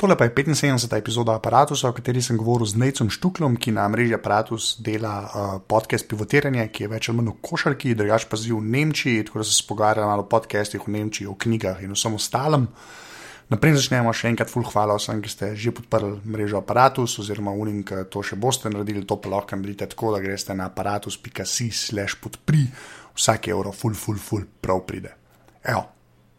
Tole pa je 75. epizoda aparata, o kateri sem govoril z Necom Štuklom, ki na mreži aparatus dela uh, podcast Pivotiranje, ki je več ali manj v košarki, drugač pa zdaj v Nemčiji, tako da se spogovarjam malo o podcastih v Nemčiji, o knjigah in vsem ostalem. Naprej začnemo še enkrat, full hvala vsem, ki ste že podprli mrežo aparatus, oziroma unim, ki to še boste naredili, to pa lahko naredite tako, da greste na aparatus.si/slash podpri, vsak evro, full, full, full, prav pride. Evo,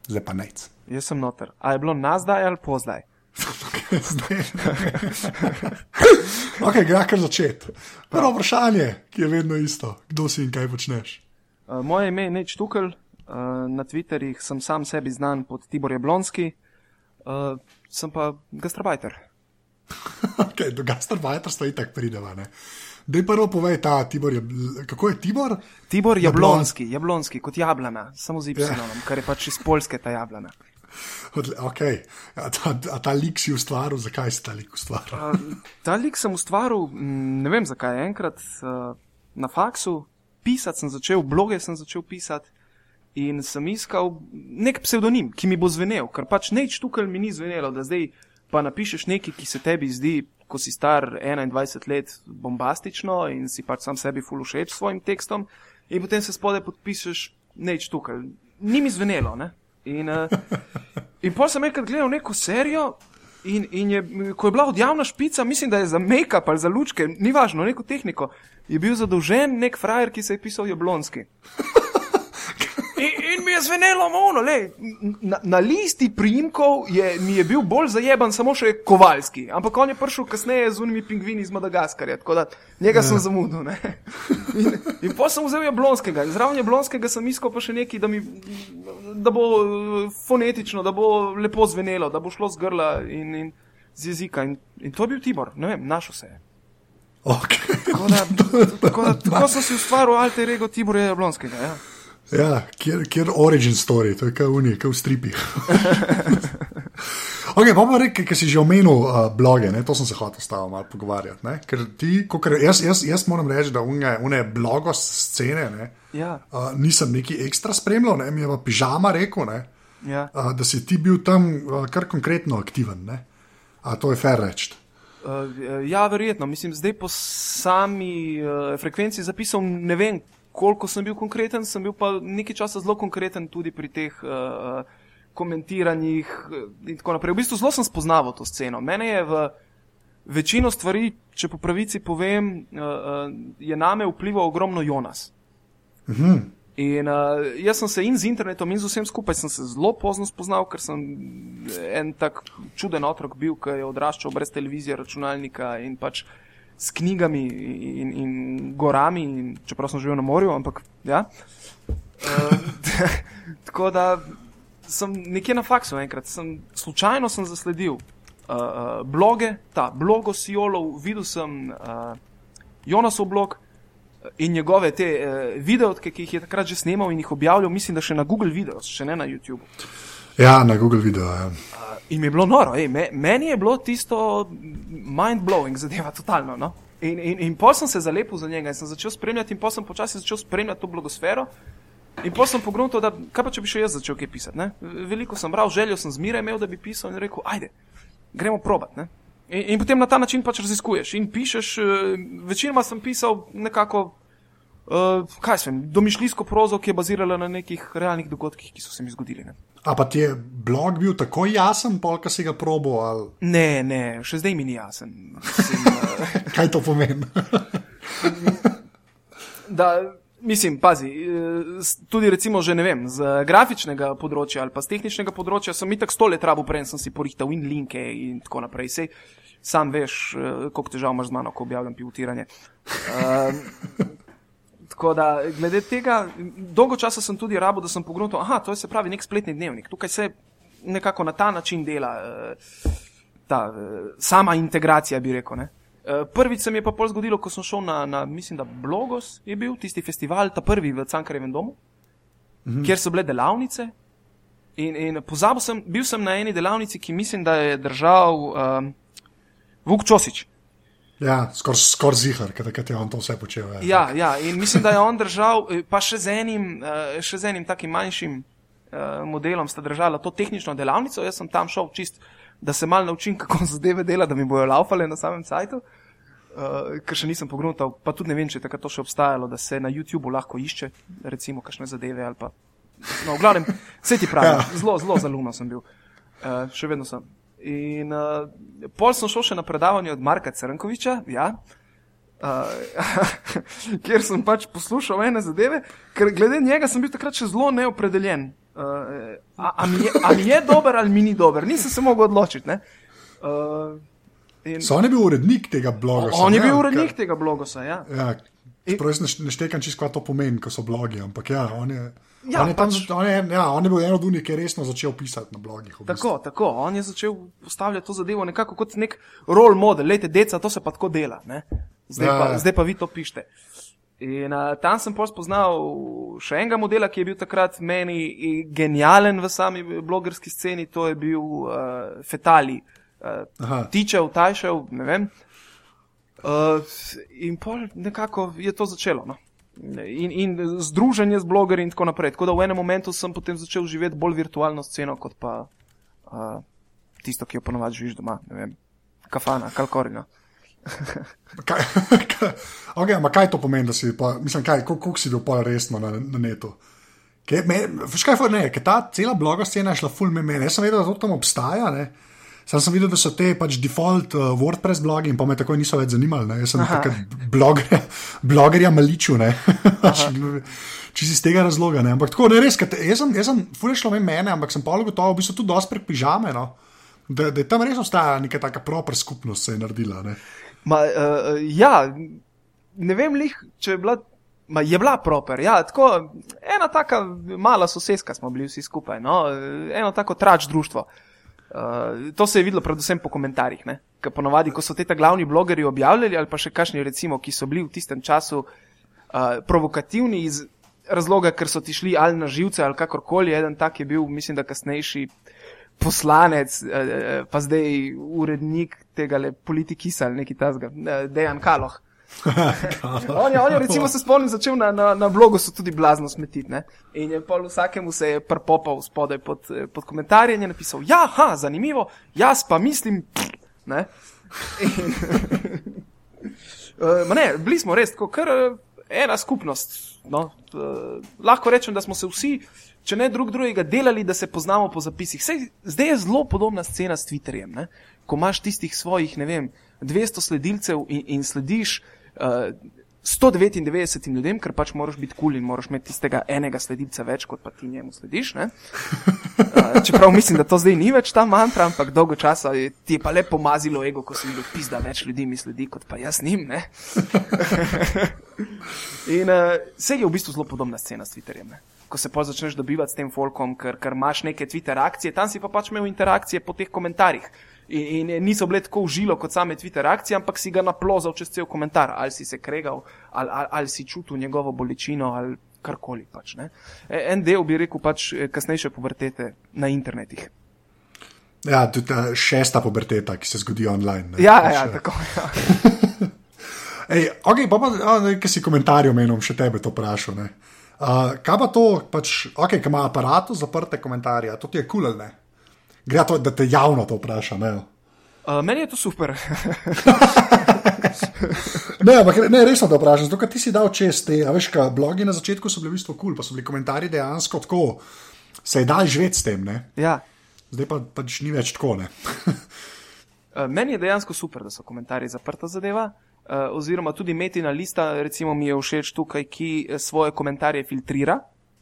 zdaj pa nec. Jaz sem noter. A je bilo nas zdaj ali pozdaj? ok, gre kar začeti. Prvo vprašanje, ki je vedno isto, kdo si in kaj počneš. Uh, moje ime je Neč Tukl, uh, na Twitterjih sem sam sebi znan pod Tibor Jablonski, uh, sem pa gastrobajter. ok, do gastrobajterstva itak prideva. Ne? Dej prvo povej ta Tibor, je, kako je Tibor? Tibor Jablonski, Jablonski kot jablana, samo z Y, ja. kar je pač iz Polske ta jablana. Okay. A, ta, a ta lik si ustvaril, zakaj si ta lik ustvaril? uh, ta lik sem ustvaril, ne vem zakaj. Enkrat uh, na faksu, pisati sem začel, bloge sem začel pisati in sem iskal nek psevdonim, ki mi bo zvenel, ker pač neč tukaj mi ni zvenelo, da zdaj pa napišeš nekaj, ki se tebi zdi, ko si star 21 let, bombastično in si pač sam sebi fulušeč s svojim tekstom in potem se spode podpišeš neč tukaj. Ni mi zvenelo, ne? In, uh, in pa sem enkrat gledal neko serijo, in, in je, ko je bila odjavna špica, mislim, da je za make-up ali za lučke, ni važno, neko tehniko, je bil zadolžen nek frajer, ki se je pisal Jablonski. Mi je zvenelo, ono, le, na, na listi primkov je, mi je bil bolj zajeban samo še Kovalski, ampak on je prišel kasneje z unimi pingvini iz Madagaskarja, tako da njega sem ja. zamudil. Ne. In, in pa sem vzel Jablonskega, zraven Jablonskega sem iskal pa še nekaj, da, mi, da bo fonetično, da bo lepo zvenelo, da bo šlo z grla in, in z jezika. In, in to je bil Tibor, ne vem, našel se je. Okay. Tako, da, tako, da, tako sem si ustvaril alter ego Tibora Jablonskega. Ja. Ja, kjer, kjer origin story, to je kot v, v stripih. ok, pa pa reči, ker si že omenil uh, bloge, ne? to sem se hotel stavo malo pogovarjati. Ne? Ker ti, kar, jaz, jaz, jaz moram reči, da une blogos scene ne? ja. uh, nisem neki ekstra spremljal, ne? mi je pa pižama rekel, ja. uh, da si ti bil tam uh, kar konkretno aktiven. Ne? A to je fair reči. Uh, ja, verjetno. Mislim, zdaj po sami uh, frekvenci zapisal ne vem koliko sem bil konkreten, sem bil pa nekaj časa zelo konkreten tudi pri teh uh, komentiranjih in tako naprej. V bistvu zelo sem spoznaval to sceno. Mene je v večino stvari, če po pravici povem, uh, uh, je name vplival ogromno Jonas. Mhm. In uh, jaz sem se in z internetom, in z vsem skupaj se zelo pozno spoznal, ker sem en tak čuden otrok bil, ki je odraščal brez televizije, računalnika in pač uh, s knjigami in, in gorami, in, čeprav sem živel na morju. Ampak, ja. uh, tako da sem nekje na faksu enkrat, sem, slučajno sem zasledil uh, uh, bloge, ta blogo Sijolov, videl sem uh, Jonasov blog. In njegove te uh, videotke, ki jih je takrat že snimal in jih objavljal, mislim, da še na Google Videos, še ne na YouTube. Ja, na Google Video. Ja. Uh, In mi je bilo noro, ej, me, meni je bilo tisto mind-blowing, zadeva totalno. No? In, in, in pa sem se zalepil za njega in sem začel spremljati, in pa sem počasi začel spremljati to blagosfero. In pa sem pogrunil, da kaj pa če bi še jaz začel kaj pisati. Ne? Veliko sem bral, željo sem zmeraj imel, da bi pisal in rekel, ajde, gremo probat. Ne? In, in potem na ta način pač raziskuješ in pišeš. Uh, večinoma sem pisal nekako, uh, kaj sem, domišljijsko prozo, ki je bazirala na nekih realnih dogodkih, ki so se mi zgodili. Ne? A pa ti je blog bil tako jasen, polk si ga probo? Ali... Ne, ne, še zdaj mi ni jasen. Mislim, uh... Kaj to pomeni? da, mislim, pazi, eh, tudi recimo, že ne vem, z grafičnega področja ali pa z tehničnega področja sem itak sto let rabu, prej sem si porihtal in linke in tako naprej. Sej, sam veš, eh, koliko težav imaš z mano, ko objavljam pivotiranje. Uh, Tako da, glede tega, dolgo časa sem tudi rabo, da sem pogledal, da to je se pravi nek spletni dnevnik. Tukaj se nekako na ta način dela, eh, ta eh, sama integracija, bi rekel. Ne. Eh, prvič se mi je pa pol zgodilo, ko sem šel na, na, mislim, da Blogos je bil tisti festival, ta prvi v Cankarjevem domu, mhm. kjer so bile delavnice. In, in pozabil sem, bil sem na eni delavnici, ki mislim, da je držal um, Vuk Čosič. Ja, skoraj skor zihar, ker je on to vse počel. Ja. Ja, ja, in mislim, da je on držal, eh, pa še z enim, eh, še z enim takim manjšim eh, modelom, sta držala to tehnično delavnico. Jaz sem tam šel čist da se mal naučim, kako zadeve dela, da mi bojo laufale na samem sajtu. Uh, ker še nisem pogruntal, pa tudi ne vem, če je takrat to še obstajalo, da se na YouTubu lahko išče, recimo, kakšne zadeve ali pa. No, v glavnem, vse ti pravi, Ja. zelo, zelo zalumno sem bil, uh, še vedno sem. In uh, pol sem šel še na predavanje od Marka Crnkoviča, ja, uh, kjer sem pač poslušal ene zadeve, ker glede njega sem bil takrat še zelo neopredeljen. Uh, a, a, mi je, a mi je dober ali mi ni dober, nisem se mogel odločiti. ne. Uh, in, So on je bil urednik tega bloga. on je bil urednik ker- tega blogosa, ja. Ja, Čeprav jaz ne- ne štekam čisto, kaj to pomeni, ko so blogi, ampak ja, on je. Ja, on, je tam, pač- on, je, ja, on je bil en od unih, ki je resno začel pisati na blogih. v bistvu. Tako, tako. On je začel postavljati to zadevo nekako kot nek role model. Lejte, deca, to se pa tako dela. Ne? Zdaj, Ja, pa, ja. zdaj pa vi to pišete. In uh, tam sem spoznal še enega modela, ki je bil takrat meni genijalen v sami blogerski sceni, to je bil uh, Fetali, uh, Aha. Tičev, Tajšev, ne vem. Uh, in pol nekako je to začelo. No? In, in združenje z blogerji in tako naprej. Tako da v enem momentu sem potem začel živeti bolj virtualno sceno, kot pa uh, tisto, ki jo ponovadi živiš doma, ne vem, kafana, kalkorina. Kaj, kaj, okay, kaj to pomeni, da si, pa, mislim, kaj, koliko, koliko si bil pol resno na, na netu? Kaj, me, kaj, ne, ta cela bloga scena je šla full me meni. Jaz sem vedel, da to tam obstaja, ne. Sam sem videl, da so te pač default uh, WordPress blogi in pa me tako niso več zanimali. Ne. Jaz sem takrat blogerja, blogerja maliču, ne. Če si iz tega razloga, ne. Ampak tako, ne res, te- jaz sem, jaz sem full šlo me mene, ampak sem pa gotovo, v bistvu tudi dosti prek pižame, no. Da, da je tam res obstaja neka taka proper skupnost se je naredila, ne. Ma, uh, ja, ne vem, lih, če je bila. Ma je bila proper, ja, tako ena taka mala sosedska smo bili vsi skupaj, no, eno tako trač društvo. Uh, to se je videlo predvsem po komentarjih, ker ponovadi, ko so te ta glavni blogerji objavljali ali pa še kakšni, recimo, ki so bili v tistem času uh, provokativni iz razloga, ker so ti šli ali na živce ali kakorkoli, eden tak je bil, mislim, da kasnejši poslanec, eh, pa zdaj urednik tega le politikisa ali neki tasga, eh, Dejan Kaloh. on, je, on je, recimo, se spomnim, začel na, na, na blogu so tudi blazno smetiti. Ne? In je pol vsakemu se je prpopal spodaj pod, pod komentarje in je napisal: Ja, ha, zanimivo, jaz pa mislim. pff," Ne? In, uh, ne, bili smo res tako, kar eh, ena skupnost. No? Uh, lahko rečem, da smo se vsi, če ne drug drugega, delali, da se poznamo po zapisih. Sej, zdaj je zelo podobna scena s Twitterjem. Ne? Ko imaš tistih svojih, ne vem, 200 sledilcev in, in slediš uh, 199 ljudem, ker pač moraš biti kul cool in moraš imeti tistega enega sledilca več, kot pa ti njemu slediš. ne. Uh, čeprav mislim, da to zdaj ni več ta mantra, ampak dolgo časa je, ti je pa le pomazilo ego, ko sem videl, pizda več ljudi mi sledi, kot pa jaz njim. In uh, vse je v bistvu zelo podobna scena s Twitterjem. Ne? Ko se pa začneš dobivati s tem folkom, ker, ker imaš neke Twitter akcije, tam si pa pač imel interakcije po teh komentarjih. In, in niso bile tako užilo kot same Twitter akcije, ampak si ga naplozal čez cel komentar, ali si se kregal, ali, ali, ali si čutil njegovo bolečino, ali karkoli pač. Ne? E, En del bi rekel pač eh, kasnejše pubertete na internetih. Ja, tudi ta šesta puberteta, ki se zgodi online. Ne, Ja, Pač, ja, tako. Ja. Ej, okay, pa, pa ki si komentarje omenil, še tebe to vprašal. Uh, kaj pa to, pač, okay, ki ima aparatu zaprte komentarje, to ti je kul, cool, ali ne? Gre to, da te javno to vpraša. Ne, Uh, meni je to super. ne, ampak ne, resno te vprašam, zato ti si dal čez te, a veš, kaj, blogi na začetku so bili v bistvu kul, cool, pa so bili komentarji dejansko tako, se je dal živeti s tem, ne? ja. zdaj pa pač ni več tako. Uh, Meni je dejansko super, da so komentarji zaprta zadeva. Uh, oziroma, tudi metina lista, recimo, mi je všeč tukaj, ki svoje komentarje filtrira.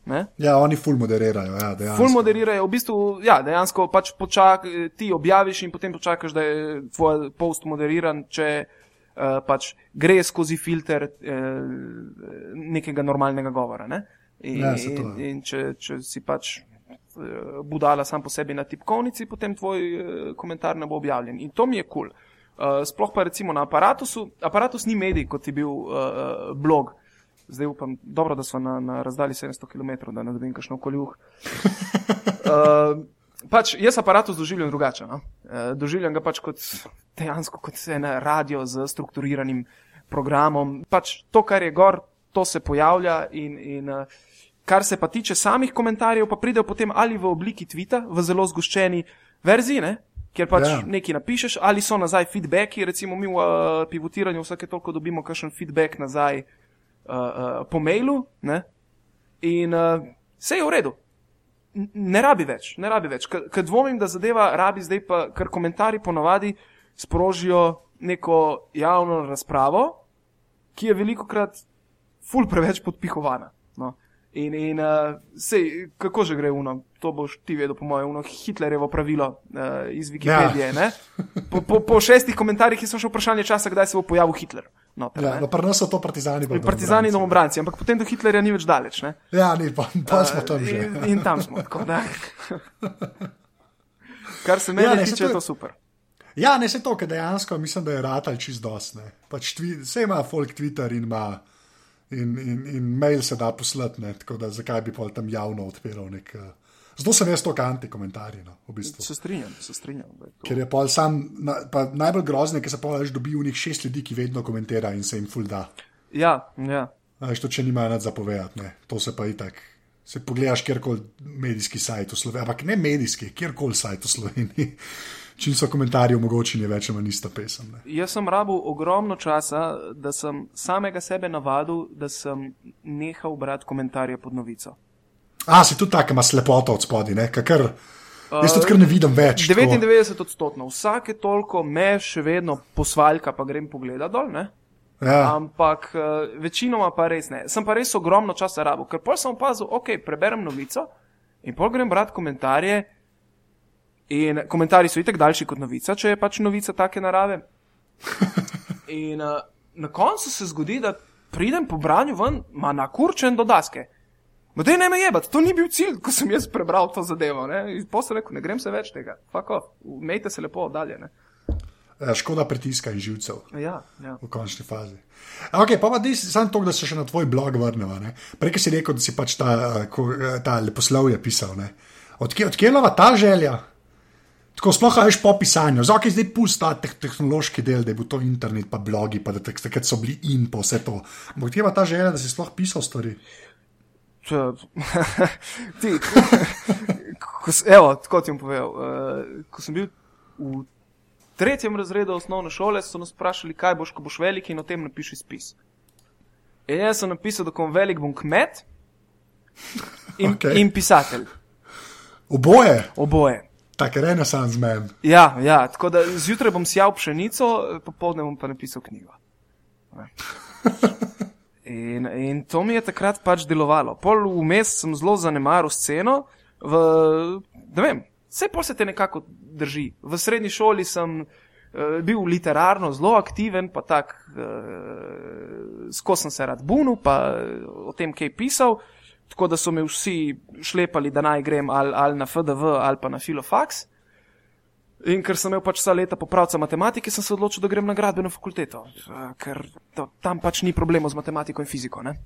Ne? ja, oni ful moderirajo. Ja, dejansko. Ful moderirajo, v bistvu, ja, dejansko pač počak, ti objaviš in potem počakaš, da je tvoj post moderiran, če uh, pač gre skozi filter uh, nekega normalnega govora. Ne? In, Ja, to, in, in če, če si pač eh, budala sam po sebi na tipkovnici, potem tvoj eh, komentar ne bo objavljen. In to mi je kul. Cool. Uh, sploh pa recimo na aparatusu. Aparatus ni medij, kot je bil uh, blog. Zdaj upam, dobro, da smo na, na razdalji 700 km, da ne dobim kakšno koljuh. Uh, pač jaz aparatus doživljam drugače. No? Uh, doživljam ga pač kot dejansko kot en radio z strukturiranim programom. Pač to, kar je gor, to se pojavlja in, in uh, kar se pa tiče samih komentarjev, pa pridejo potem ali v obliki tvita, v zelo zgoščeni verziji, ne? kjer pač Ja. nekaj napišeš, ali so nazaj feedbacki, recimo mi v uh, pivotiranju vsake toliko dobimo kakšen feedback nazaj uh, uh, po mailu, ne? in uh, vse je v redu. Ne rabi več, ne rabi več. Ker dvomim, da zadeva rabi zdaj pa, ker komentarji ponavadi sprožijo neko javno razpravo, ki je veliko krat ful preveč podpihovana. In, in uh, sej, kako že gre uno, to boš ti vedel, po mojem, uno Hitlerjevo pravilo uh, iz Wikipedije. Ja. Po, po, po šestih komentarjih je samo še vprašanje časa, kdaj se bo pojavil Hitler. Noter, Ja, ja, no, pri nas so to partizani. pa Partizani in domobranci. ampak potem do Hitlerja ni več daleč. Ne? Ja, ni, pa, pa smo tam že. In, in tam smo, tako. Kar se mene Ja, ja, ne, tiče, to je to super. Ja, ne se to, ker dejansko mislim, da je ratal čist dost. ne. Pač twi- Vse ima folk Twitter in ima. In, in, in mail se da poslati, ne, tako da zakaj bi pol tam javno odpiral nek. Uh, zato sem jaz to kanti komentarji, no, v bistvu. Se strinjam, se strinjam. Ker je pol sam, na, pa najbolj grozno, ker se pol več dobi v njih šest ljudi, ki vedno komentira in se jim ful da. Ja, ja. Veš, to če nimajo nad zapovedati, ne, to se pa itak. Se pogledaš kjerkoli medijski sajt v Sloveniji, ampak ne medijski, kjerkoli sajt v Sloveniji. Čim so komentarji omogočeni, je več ali manj ista pesem. Ne. Jaz sem rabil ogromno časa, da sem samega sebe navadil, da sem nehal brati komentarje pod novico. A, si tudi tak, ima slepoto od spodaj, ne, kakr. Jaz tudi kar ne vidim več. tako. 99 odstotno, vsake toliko me še vedno posvaljka, pa grem pogledat dol, ne? Ja, Ampak uh, večinoma pa res ne. Sem pa res ogromno časa rabil, ker pol sem opazil, ok, preberem novico in pol grem brati komentarje. In komentarji so itek daljši kot novica, če je pač novica take narave. In uh, na koncu se zgodi, da pridem po branju ven, ma nakurčen do daske. Ma dej ne me jebat, to ni bil cilj, ko sem jaz prebral to zadevo. Sem rekel, ne grem se več tega, off, umejte se lepo dalje. Ne? ja, škoda pritiska in živcev. Ja, ja. v končni fazi. Okay, pa pa samo to, da se še na tvoj blog vrnemo. ne. Prej si rekel, da si pač ta, eh, eh, ta leposlovje pisal. Odkje od kje nova ta želja? Tako sploh veš po pisanju, zdaj zdaj pusti ta teh, tehnološki del, da je bil to internet, pa blogi, pa da tak- takrat so bili in pa vse to. Ampak pa ta želja, da si sploh pisal stvari? Ti, ko, evo, tako ti bom povedal. Uh, ko sem bil v tretjem razredu osnovne šole, so nas vprašali, kaj boš, ko boš velik in o tem napiši spis. In jaz sem napisal, da ko bom velik, bom kmet in, okay. in pisatelj. Oboje, Oboje. Tak renesans men. Ja, ja, tako da zjutraj bom sjal pšenico, popoldne bom pa napisal knjigo. In, in to mi je takrat pač delovalo. Pol vmes sem zelo zanemaril sceno, v, ne vem, vse pol se te nekako drži. V srednji šoli sem uh, bil literarno zelo aktiven, pa tak, uh, skozi sem se rad bunil, pa eh, o tem kaj pisal. Tako da so me vsi šlepali, da naj grem ali, ali na FDV ali pa na Filofax. In ker sem imel pač vsa leta popravca matematike, sem se odločil, da grem na gradbeno fakulteto, ker to, tam pač ni problemov z matematiko in fiziko. Ne?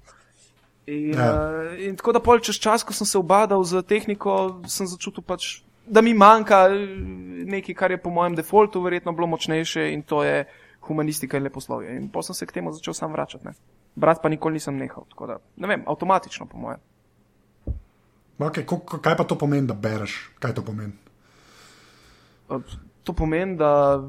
In, Ja. ja. in tako da pol čez čas, ko sem se obadal z tehniko, sem začutil pač, da mi manjka eh, nekaj, kar je po mojem defaultu verjetno bilo močnejše in to je humanistika in leposlovje. In potem sem se k temu začel sam vračati. Ne? Brat pa nikoli nisem nehal, tako da ne vem, avtomatično po mojem. Okay, kaj pa to pomeni, da bereš? Kaj to pomeni? To pomeni, da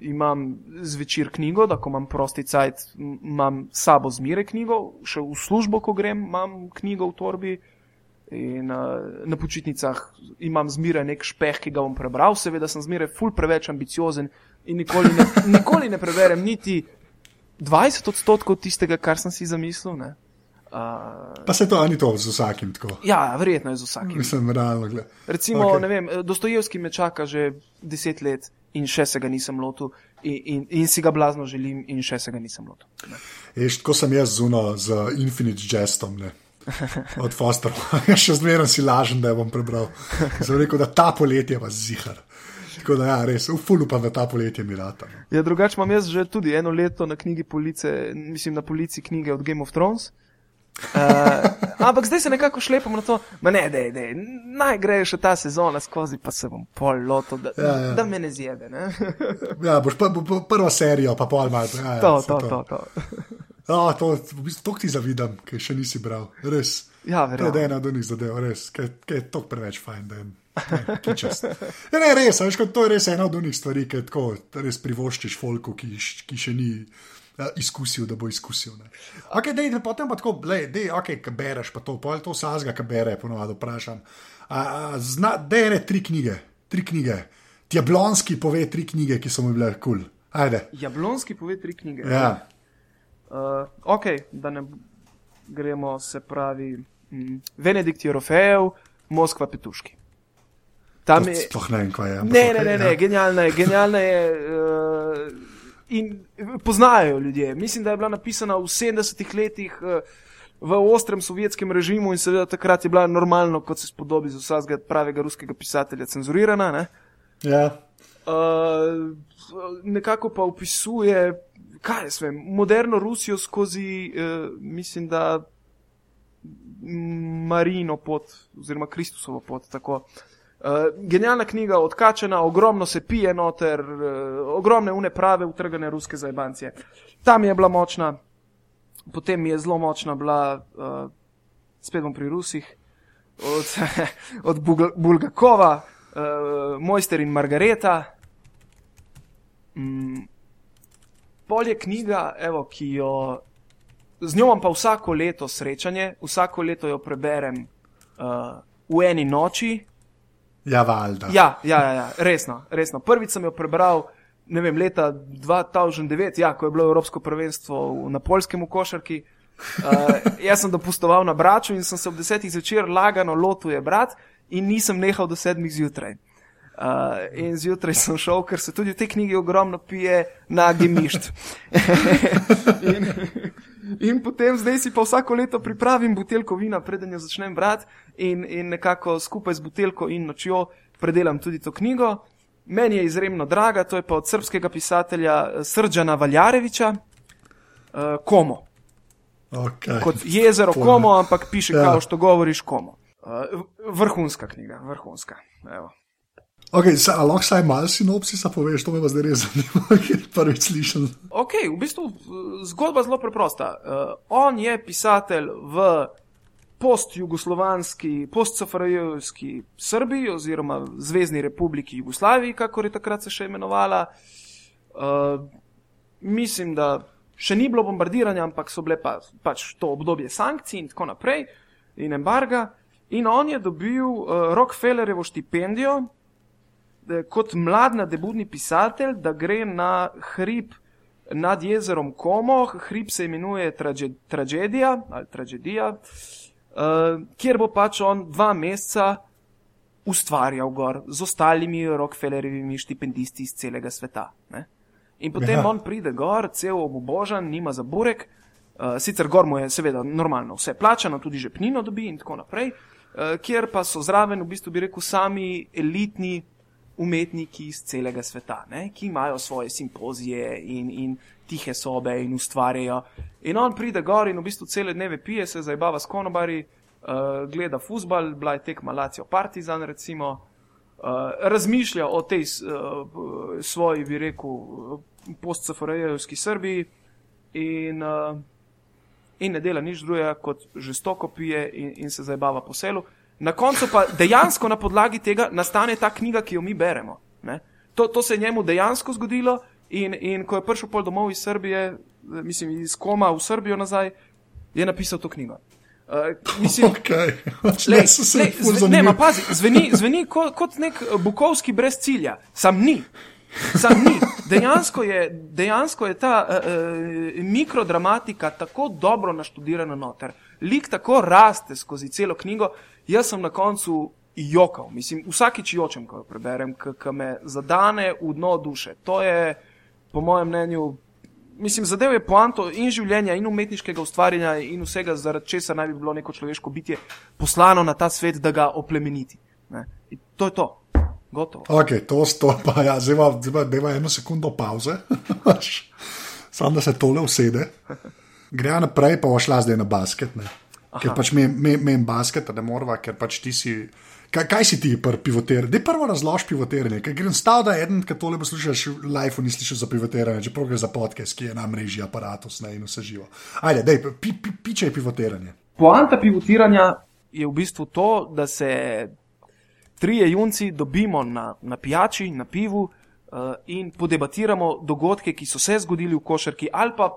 imam zvečer knjigo, da ko imam prosti cajt, imam sabo zmere knjigo, še v službo, ko grem, imam knjigo v torbi. In uh, na počitnicah imam zmeraj nek špeh, ki ga bom prebral, seveda sem zmeraj ful preveč ambiciozen in nikoli ne, nikoli ne preberem niti 20 odstotkov tistega, kar sem si zamislil. ne. Uh, Pa se to ani to z vsakim tako. ja, verjetno je z vsakim. Mislim, realno gled. Recimo, okay. ne vem, Dostojevski me čaka že deset let in še se ga nisem lotil, in, in, in si ga blazno želim, in še se ga nisem lotil. Veš, tako sem jaz zuno z Infinite Jestom. Ne. Od Foster, še zmeraj si lažen, da jo bom prebral. Sem rekel, da ta poletje pa zihar. Tako da, ja, res, v fulu pa v ta poletje mi rata. no. Ja, drugače imam jaz že tudi eno leto na knjigi police, mislim na polici knjige od Game of Thrones. Uh, ampak zdaj se nekako šlepam na to, da ne, da je, naj gre še ta sezona skozi, pa se bom pol lotil, da, Ja, ja, da me ne zjebe. Ne? Ja, boš pa, bo, bo prvo serijo, pa pol malo. Ja, ja, to, saj to, to, to. Oh, to, v bistvu, to ti zavidam, ker še nisi bral. Res. Ja, To je verjamem. ena od njih zadev, res, ker je to preveč fajn. da je- Kičast. Ja, ne, res, veš, to je res ena od unih stvari, ki tako res privoščiš folku, ki, ki še ni ja, izkusil, da bo izkusil. Ne. Ok, dej, da potem pa tako, lej, dej, ok, ki bereš, pa to, pol to sazga, ki bere, ponovadi vprašam. Zna, dej ne tri knjige, tri knjige. Tjablonski pove tri knjige, ki so mi bile kul. Cool. Ajde. Jablonski pove tri knjige. Ja. Uh, ok, da ne gremo, se pravi, mm, Venedikt Jorofejev, Moskva Petuški. Tam To je. Sploh ne vem, kaj je. Ne, ne, ne, ne, ja. genialna je, genialna je. Uh, in poznajo jo ljudje. Mislim, da je bila napisana v 70-ih letih uh, v ostrem sovjetskem režimu in seveda takrat je bila normalno, kot se spodobi za vsakega pravega ruskega pisatelja, cenzurirana. Ne? Ja. Uh, nekako pa opisuje, kaj jaz vem, moderno Rusijo skozi, uh, mislim, da Marino pot, oziroma Kristusovo pot. Tako. Uh, genialna knjiga, odkačena, ogromno se pije noter, uh, ogromne une prave, utrgane ruske zajbancije. Tam je bila močna, potem je zelo močna bila, uh, spet bom pri Rusih, od, od Bugl- Bulgakova, uh, Mojster in Margareta. Mm, pol je knjiga, evo, ki jo. Z njo imam pa vsako leto srečanje, vsako leto jo preberem uh, v eni noči. Ja, valjda. Ja, ja, ja, ja resno, resno. Prvič sem jo prebral, ne vem, leta 2009, ja, ko je bilo Evropsko prvenstvo na polskem v košarki. Uh, jaz sem dopustoval na braču in sem se ob desetih zvečer lagano lotil je brat in nisem nehal do sedmih zjutraj. Uh, in zjutraj sem šel, ker se tudi v tej knjigi ogromno pije na gemišč. in, in potem zdaj si pa vsako leto pripravim buteljko vina, preden jo začnem brati, in, in nekako skupaj z buteljko in nočjo predelam tudi to knjigo. Meni je izjemno draga, to je pa od srpskega pisatelja eh, Srđana Valjareviča, uh, Komo. Okay. Kot jezero Pojma. Komo, ampak piše, Ja. ja. kao što govoriš Komo. Uh, vrhunska knjiga, vrhunska. Evo. Okay, sa, lahko saj malo sinopsisa poveš, to me pa zdaj res zanima, ker prvič slišim. Ok, v bistvu eh, zgodba zelo preprosta. Uh, on je pisatelj v post-jugoslovanski, post-safrajevski Srbiji oziroma Zvezdni republiki Jugoslaviji, kako je takrat se še imenovala. Uh, mislim, da še ni bilo bombardiranja, ampak so bile pa, pač to obdobje sankcij in tako naprej in embarga. In on je dobil uh, Rockefellerjevo štipendijo kot mlad nadebudni pisatelj, da gre na hrib nad jezerom Komo, hrib se imenuje traže, Tragedija ali Tragedija, uh, kjer bo pač on dva meseca ustvarjal gor z ostalimi Rockefellerjevimi štipendisti iz celega sveta. Ne? In potem ja. on pride gor, cel obubožan, nima za burek, uh, sicer gor mu je seveda normalno vse plačano, tudi žepnino dobi in tako naprej, uh, kjer pa so zraven, v bistvu bi rekel, sami elitni umetniki iz celega sveta, ne? ki imajo svoje simpozije in, in tihe sobe in ustvarjajo. In on pride gor in v bistvu cele dneve pije, se zabava s konobari, uh, gleda futbal, bila je tekma Lacijo Partizan, recimo, uh, razmišlja o tej uh, svoji, bi rekel, post-safarajevski Srbiji in, uh, in ne dela nič drugega, kot žestoko pije in, in se zabava po selu. Na koncu pa dejansko na podlagi tega nastane ta knjiga, ki jo mi beremo. ne. To, to se je njemu dejansko zgodilo in, in ko je prišel pol domov iz Srbije, mislim iz Koma v Srbijo nazaj, je napisal to knjigo. Uh, mislim, Okay. Lej, lej, zve, ne, ma pazi, zveni, zveni kot, kot nek Bukovski brez cilja, sam ni. Sam ni. Dejansko je, dejansko je ta uh, uh, mikrodramatika tako dobro naštudirana noter. Lik tako raste skozi celo knjigo. Jaz sem na koncu jokal, mislim, vsakič jočem, ko jo preberem, ki me zadane v dno duše. To je, po mojem mnenju, mislim, zadev je poanto in življenja, in umetniškega ustvarjanja, in vsega, zaradi česa naj bi bilo neko človeško bitje poslano na ta svet, da ga oplemeniti. To je to. Ok, to sto pa, ja, zdaj pa deva eno sekundo pauze, samo da se tole usede. Gre naprej, pa bo šla zdaj na basket. Ne? Ker pač menim basket, ne morva, ker pač ti si. Kaj, kaj si ti, pri pivotiranju? Dej prvo razlož pivotiranje, ker grem stav, da eden, ki tole poslušaš, v live ni slišal za pivotiranje, čeprav gre za podcast, ki je na mreži aparatus ne, in vse živo. Ajde, dej, pi, pi, piče je pivotiranje. Poanta pivotiranja je v bistvu to, da se trije junci dobimo na, na pijači, na pivu uh, in podebatiramo dogodke, ki so se zgodili v košarki ali pa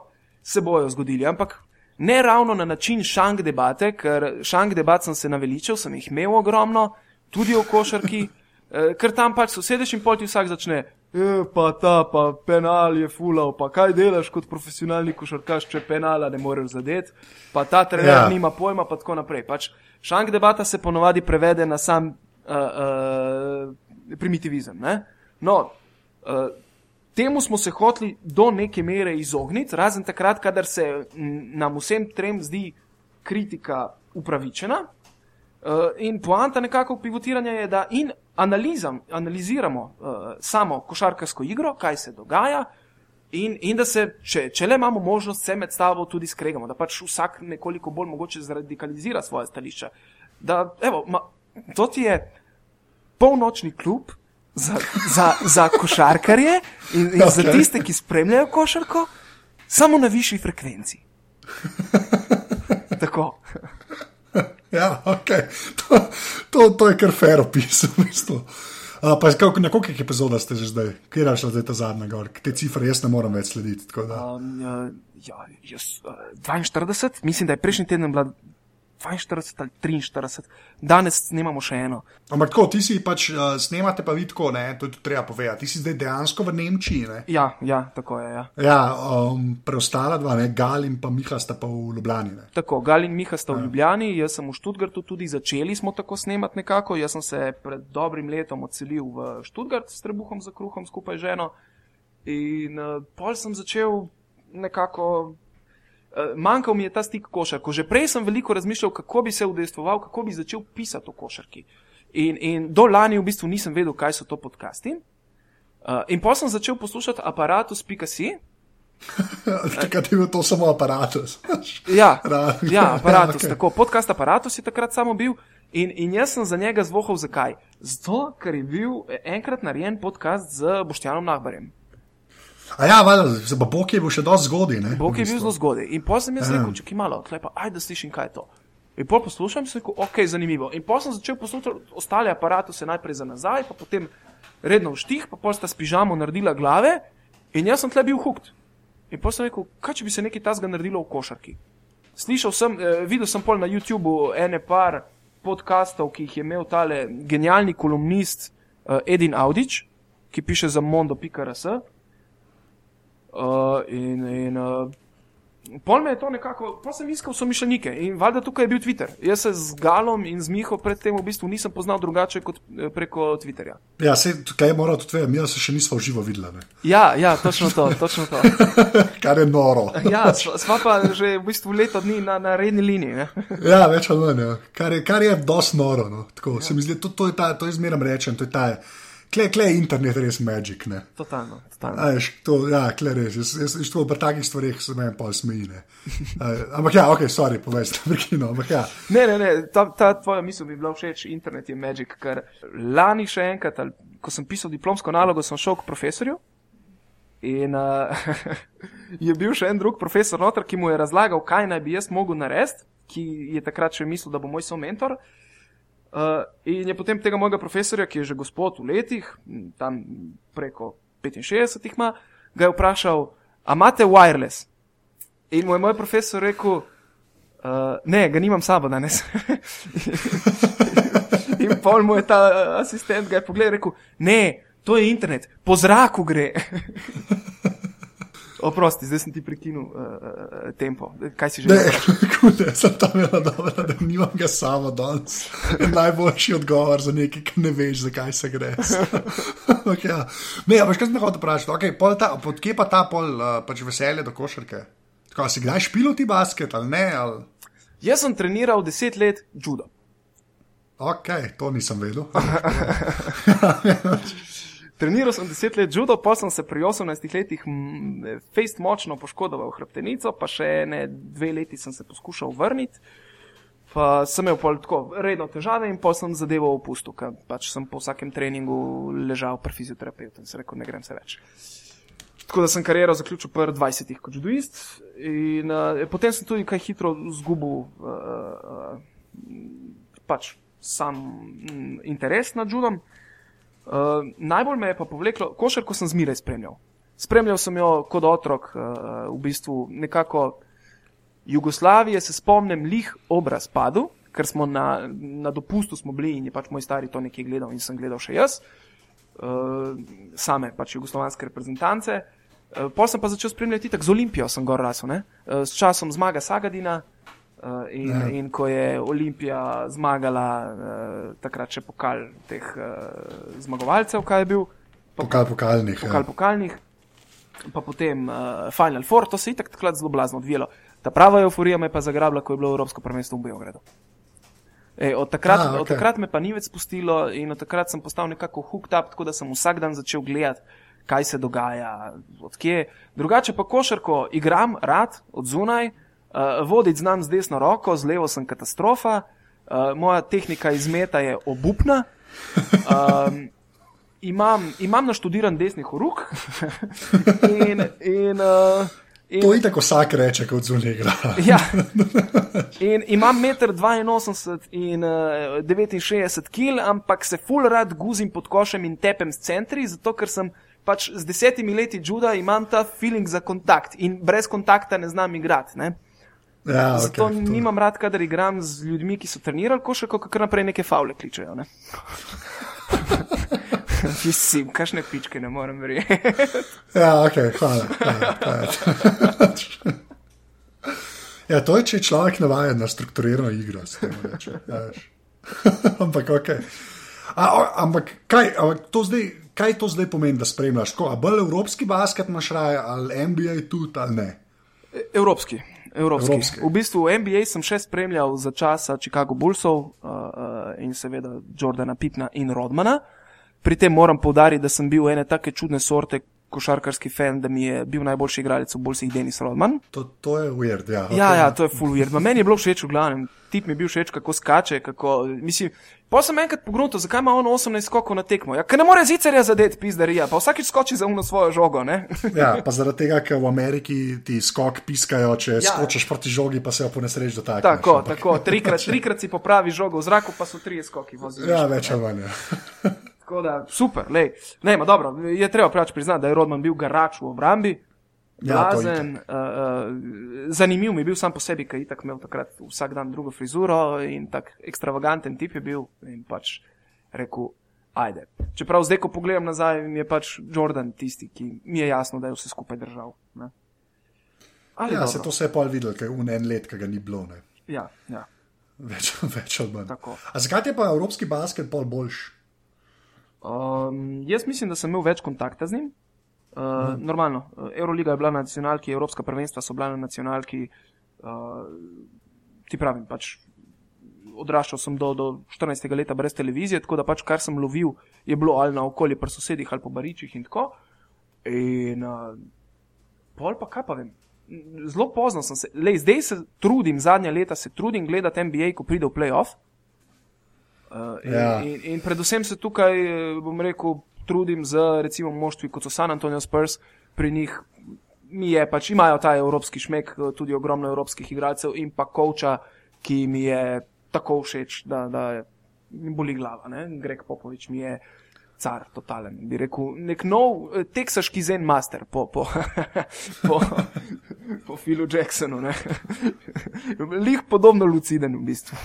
se bojo zgodili. Ampak ne ravno na način šank debate, ker šank debat sem se naveličal, sem jih imel ogromno, tudi o košarki, uh, ker tam pač sosedeš in poti vsak začne. E, pa ta, pa penal je fulal, pa kaj delaš kot profesionalni košarkaš, če penala ne moreš zadeti, pa ta trener ja. nima pojma, pa tako naprej. Pač šank debata se ponovadi prevede na sam uh, uh, primitivizem. Ne? No, uh, temu smo se hoteli do neke mere izogniti, razen takrat, kadar se nam vsem trem zdi kritika upravičena. Uh, in poanta nekako pivotiranja je, da in analizam, analiziramo uh, samo košarkarsko igro, kaj se dogaja, in, in da se, če, če le imamo možnost, se med sabo tudi skregamo, da pač vsak nekoliko bolj mogoče zradikalizira svoje stališče. Da, evo, ma, to ti je polnočni klub za, za, za košarkarje in, in okay. za tiste, ki spremljajo košarko, samo na višji frekvenci. Tako. Ja, okay. to, to, to je kar fair opis. V bistvu. uh, kako, na koliko epizodah ste že zdaj, kje je šla zdaj ta zadnja gor? Te cifre jaz ne morem več slediti. Um, ja, jaz, uh, 42, mislim, da je prejšnji teden bila 42 ali 43, danes snemamo še eno. Ampak tako, ti si pač uh, snemate, pa vidko, ne, to je tudi treba povedati. Ti si zdaj dejansko v Nemčiji. Ne? Ja, ja, tako je. Ja, ja um, preostala dva, ne, Gal in pa Miha sta pa v Ljubljani. Ne? Tako, Gal in Miha sta ja. v Ljubljani, jaz sem v Študgartu tudi začeli smo tako snemati nekako. Jaz sem se pred dobrim letom odselil v Študgart s trebuhom za kruhom skupaj z ženo. In uh, pol sem začel nekako manjkal mi je ta stik košarko. Že prej sem veliko razmišljal, kako bi se udejstvoval, kako bi začel pisati o košarki. In, in do lani v bistvu nisem vedel, kaj so to podcasti. Uh, in potem sem začel poslušati aparatus.si. Takrat je bil to samo aparatus. ja, ja, aparatus. Okay. Tako, podcast aparatus je takrat samo bil. In, in jaz sem za njega zvohal, zakaj? Zato, ker je bil enkrat narejen podcast z Boštjanom Nahbarjem. A ja, valjda, se pa Bog je bil še dosti zgodaj. Bog je bil zelo zgodaj. In potem sem jaz ja. rekel, če ki malo, klepa, ajde, slišim, kaj je to. In potem poslušam, se rekel, ok, zanimivo. In potem sem začel poslušati ostale aparate, se najprej za nazaj, pa potem redno v štih, pa potem sta s pižamo naredila glave in jaz sem tle bil hukt. In potem sem rekel, kaj če bi se nekaj tasga naredilo v košarki. Slišal sem, eh, videl sem pol na YouTubu ene par podkastov, ki jih je imel tale genialni kolumnist eh, Edin Audič, ki piše za mondo.rs. Uh, in in uh, pol me je to nekako, pa sem iskal somišljenike in valjda tukaj je bil Twitter. Jaz se z Galom in z Miho predtem v bistvu nisem poznal drugače kot eh, preko Twitterja. Ja, se tukaj je moral tudi vedeti, mi se še nismo živo videli. Ne? Ja, ja, točno to, točno to. Kar je noro. ja, sva pa že v bistvu leto dni na, na redni liniji. Ne? ja, več ali manj, ja. kar je, kar je dosti noro. No. Tako, ja. Se mi zdi, to, to je ta, to je zmeraj rečem, to je ta. Kle, kle je internet res magic. Ne? Totalno. totalno. Aj, to, ja, kle res. Jaz, jaz, jaz to pri takih stvarih se meni pa smeji. Ampak ja, ok, sorry, povej, da prekino. Ja. Ne, ne, ne, ta, ta tvoja misel bi bila všeč, internet je magic. Ker lani še enkrat, ali, ko sem pisal diplomsko nalogo, sem šel k profesorju. In uh, je bil še en drug profesor, noter, ki mu je razlagal, kaj naj bi jaz mogel narediti, ki je takrat še mislil, da bo moj somentor. Uh, in je potem tega mojega profesorja, ki je že gospod v letih, tam preko 65 ima, ga je vprašal, a imate wireless? In mu je moj profesor rekel, uh, ne, ga nimam sabo danes. in pol mu je ta asistent ga je pogledal in rekel, ne, to je internet, po zraku gre. Oprosti, zdaj sem ti prekinil uh, tempo. Kaj si že rekel? Ne, sem tam imel dobro, da nimam ga samo danes. Najboljši odgovor za nekaj, ki ne veš, zakaj se gre. okay, ja. Ne, ampak kaj sem hotel vprašati? Okay, pod kje pa ta pol uh, pač veselje do košarke? Tako, si kdaj špil ti basket ali ne? Ali... Jaz sem treniral deset let judo. Ok, to nisem vedel. Treniral sem deset let judo, pa sem se pri 18 letih fejst močno poškodoval hrbtenico, pa še ne dve leti sem se poskušal vrniti. Pa sem imel tako redno težave in pa sem zadevo opustil, ker pač sem po vsakem treningu ležal pri fizioterapeutu in se rekel, ne grem se več. Tako da sem kariero zaključil pri 20 kot judoist in uh, potem sem tudi kaj hitro zgubil uh, uh, pač sam mm, interes nad judom. Uh, najbolj me je pa povleklo, košarko sem zmeraj spremljal. Spremljal sem jo kot otrok, uh, v bistvu nekako Jugoslavije, se spomnim, lih ob razpadu, ker smo na, na dopustu smo bili in je pač moj stari to nekaj gledal in sem gledal še jaz, uh, same pač jugoslovanske reprezentance. Uh, pol sem pa začel spremljati tako z Olimpijo, sem gor rasel, uh, s časom zmaga Sagadina. Uh, in, ja. in ko je Olimpija zmagala, uh, takrat še pokal teh uh, zmagovalcev, kaj je bil? Pokal pokalnih. Pokal ja. pokalnih, pa potem uh, Final Four, to se je tako takrat zelo blazno odvijalo. Ta prava euforija me je pa zagrabila, ko je bilo Evropsko prvenstvo v Beogradu. E, od, takrat, A, okay. od takrat me pa ni več spustilo in od takrat sem postal nekako hooked up, tako da sem vsak dan začel gledati, kaj se dogaja, odkje. Drugače pa košarko igram rad, od zunaj. Uh, voditi znam z desno roko, z levo sem katastrofa, uh, moja tehnika izmeta je obupna. Um, imam, imam naštudiran desni horuk. in, in, uh, in, to je tako vsak reče, kot zunaj igra. ja. in, imam 1,82 in uh, 69 kg, ampak se full rad guzim pod košem in tepem s centri, zato ker sem. Pač z desetimi leti čuda imam ta feeling za kontakt in brez kontakta ne znam igrati. Ja, Zato okay, nimam rad, kadar igram z ljudmi, ki so trenirali košarko, kar naprej neke faule kličejo. Ne? Mislim, kakšne pičke ne morem verjeti. ja, ok, hvala. hvala, hvala. ja, to je, če je človek navaden na strukturirano igro. Reče, ja, ampak, ok. A, a, ampak, kaj, ampak to zdaj, kaj to zdaj pomeni, da spremljaš? Ko, a bolj evropski basket imaš raje, ali NBA tudi, ali ne? Evropski. Evropski. Evropski. V bistvu v NBA sem še spremljal za časa Chicago Bullsov uh, uh, in seveda Jordana Pipna in Rodmana. Pri tem moram povdariti, da sem bil ene take čudne sorte košarkarski fan, da mi je bil najboljši igralec v Bullsih Denis Rodman. To, to je weird, ja. Ja, ja, to je full weird. Ma meni je bilo všeč v glavnem. Tip mi je bil všeč, kako skače, kako, mislim, Pa sem enkrat pogrunil, zakaj ima on 18 skokov na tekmo. Ja, ker ne more zicerja zadeti, pizdarija, pa vsakič skoči za uno svojo žogo. ja, pa zaradi tega, ker v Ameriki ti skok piskajo, če ja. skočiš proti žogi, pa se jo po nesreči dotakneš. Tako, ampak. tako, trikrat, trikrat si popravi žogo v zraku, pa so tri skoki. Voziš, ja, več ali manj. Tako da, super, lej. Ne, ma dobro, je treba prač priznati, da je Rodman bil garač v obrambi. Blazen, ja, uh, uh, zanimiv mi je bil sam po sebi, ker je tako imel takrat vsak dan drugo frizuro in tako ekstravaganten tip je bil in pač rekel, ajde. Čeprav zdaj, ko pogledam nazaj, mi je pač Jordan tisti, ki mi je jasno, da je vse skupaj držal. Ne? Ali ja, dobro. se to vse je pa videl, ker je v en let, ki ga ni bilo. Ne? Ja, ja. Več, več od manj. Zakaj je pa evropski basketbol boljši? Um, jaz mislim, da sem imel več kontakta z njim. Uh, normalno, Euroliga je bila na nacionalki, Evropska prvenstva so bila na nacionalki. Uh, ti pravim, pač odraščal sem do, do 14. leta brez televizije, tako da pač kar sem lovil, je bilo ali na okolje pri sosedih ali po baričih in tako. In uh, pol pa kaj pa vem. Zelo pozno sem se, lej, zdaj se trudim, zadnja leta se trudim gledati NBA, ko pride v playoff. Uh, in, ja. in, in predvsem se tukaj, bom rekel, trudim z recimo moštvi kot so San Antonijo Spurs, pri njih mi je pač imajo ta evropski šmek, tudi ogromno evropskih igralcev in pa koča, ki mi je tako všeč, da, da mi boli glava. Ne? Greg Popovič mi je car, totalen. Bi rekel, nek nov eh, teksaški zen master po, po, po, po Philu Jacksonu. Lih podobno luciden v bistvu.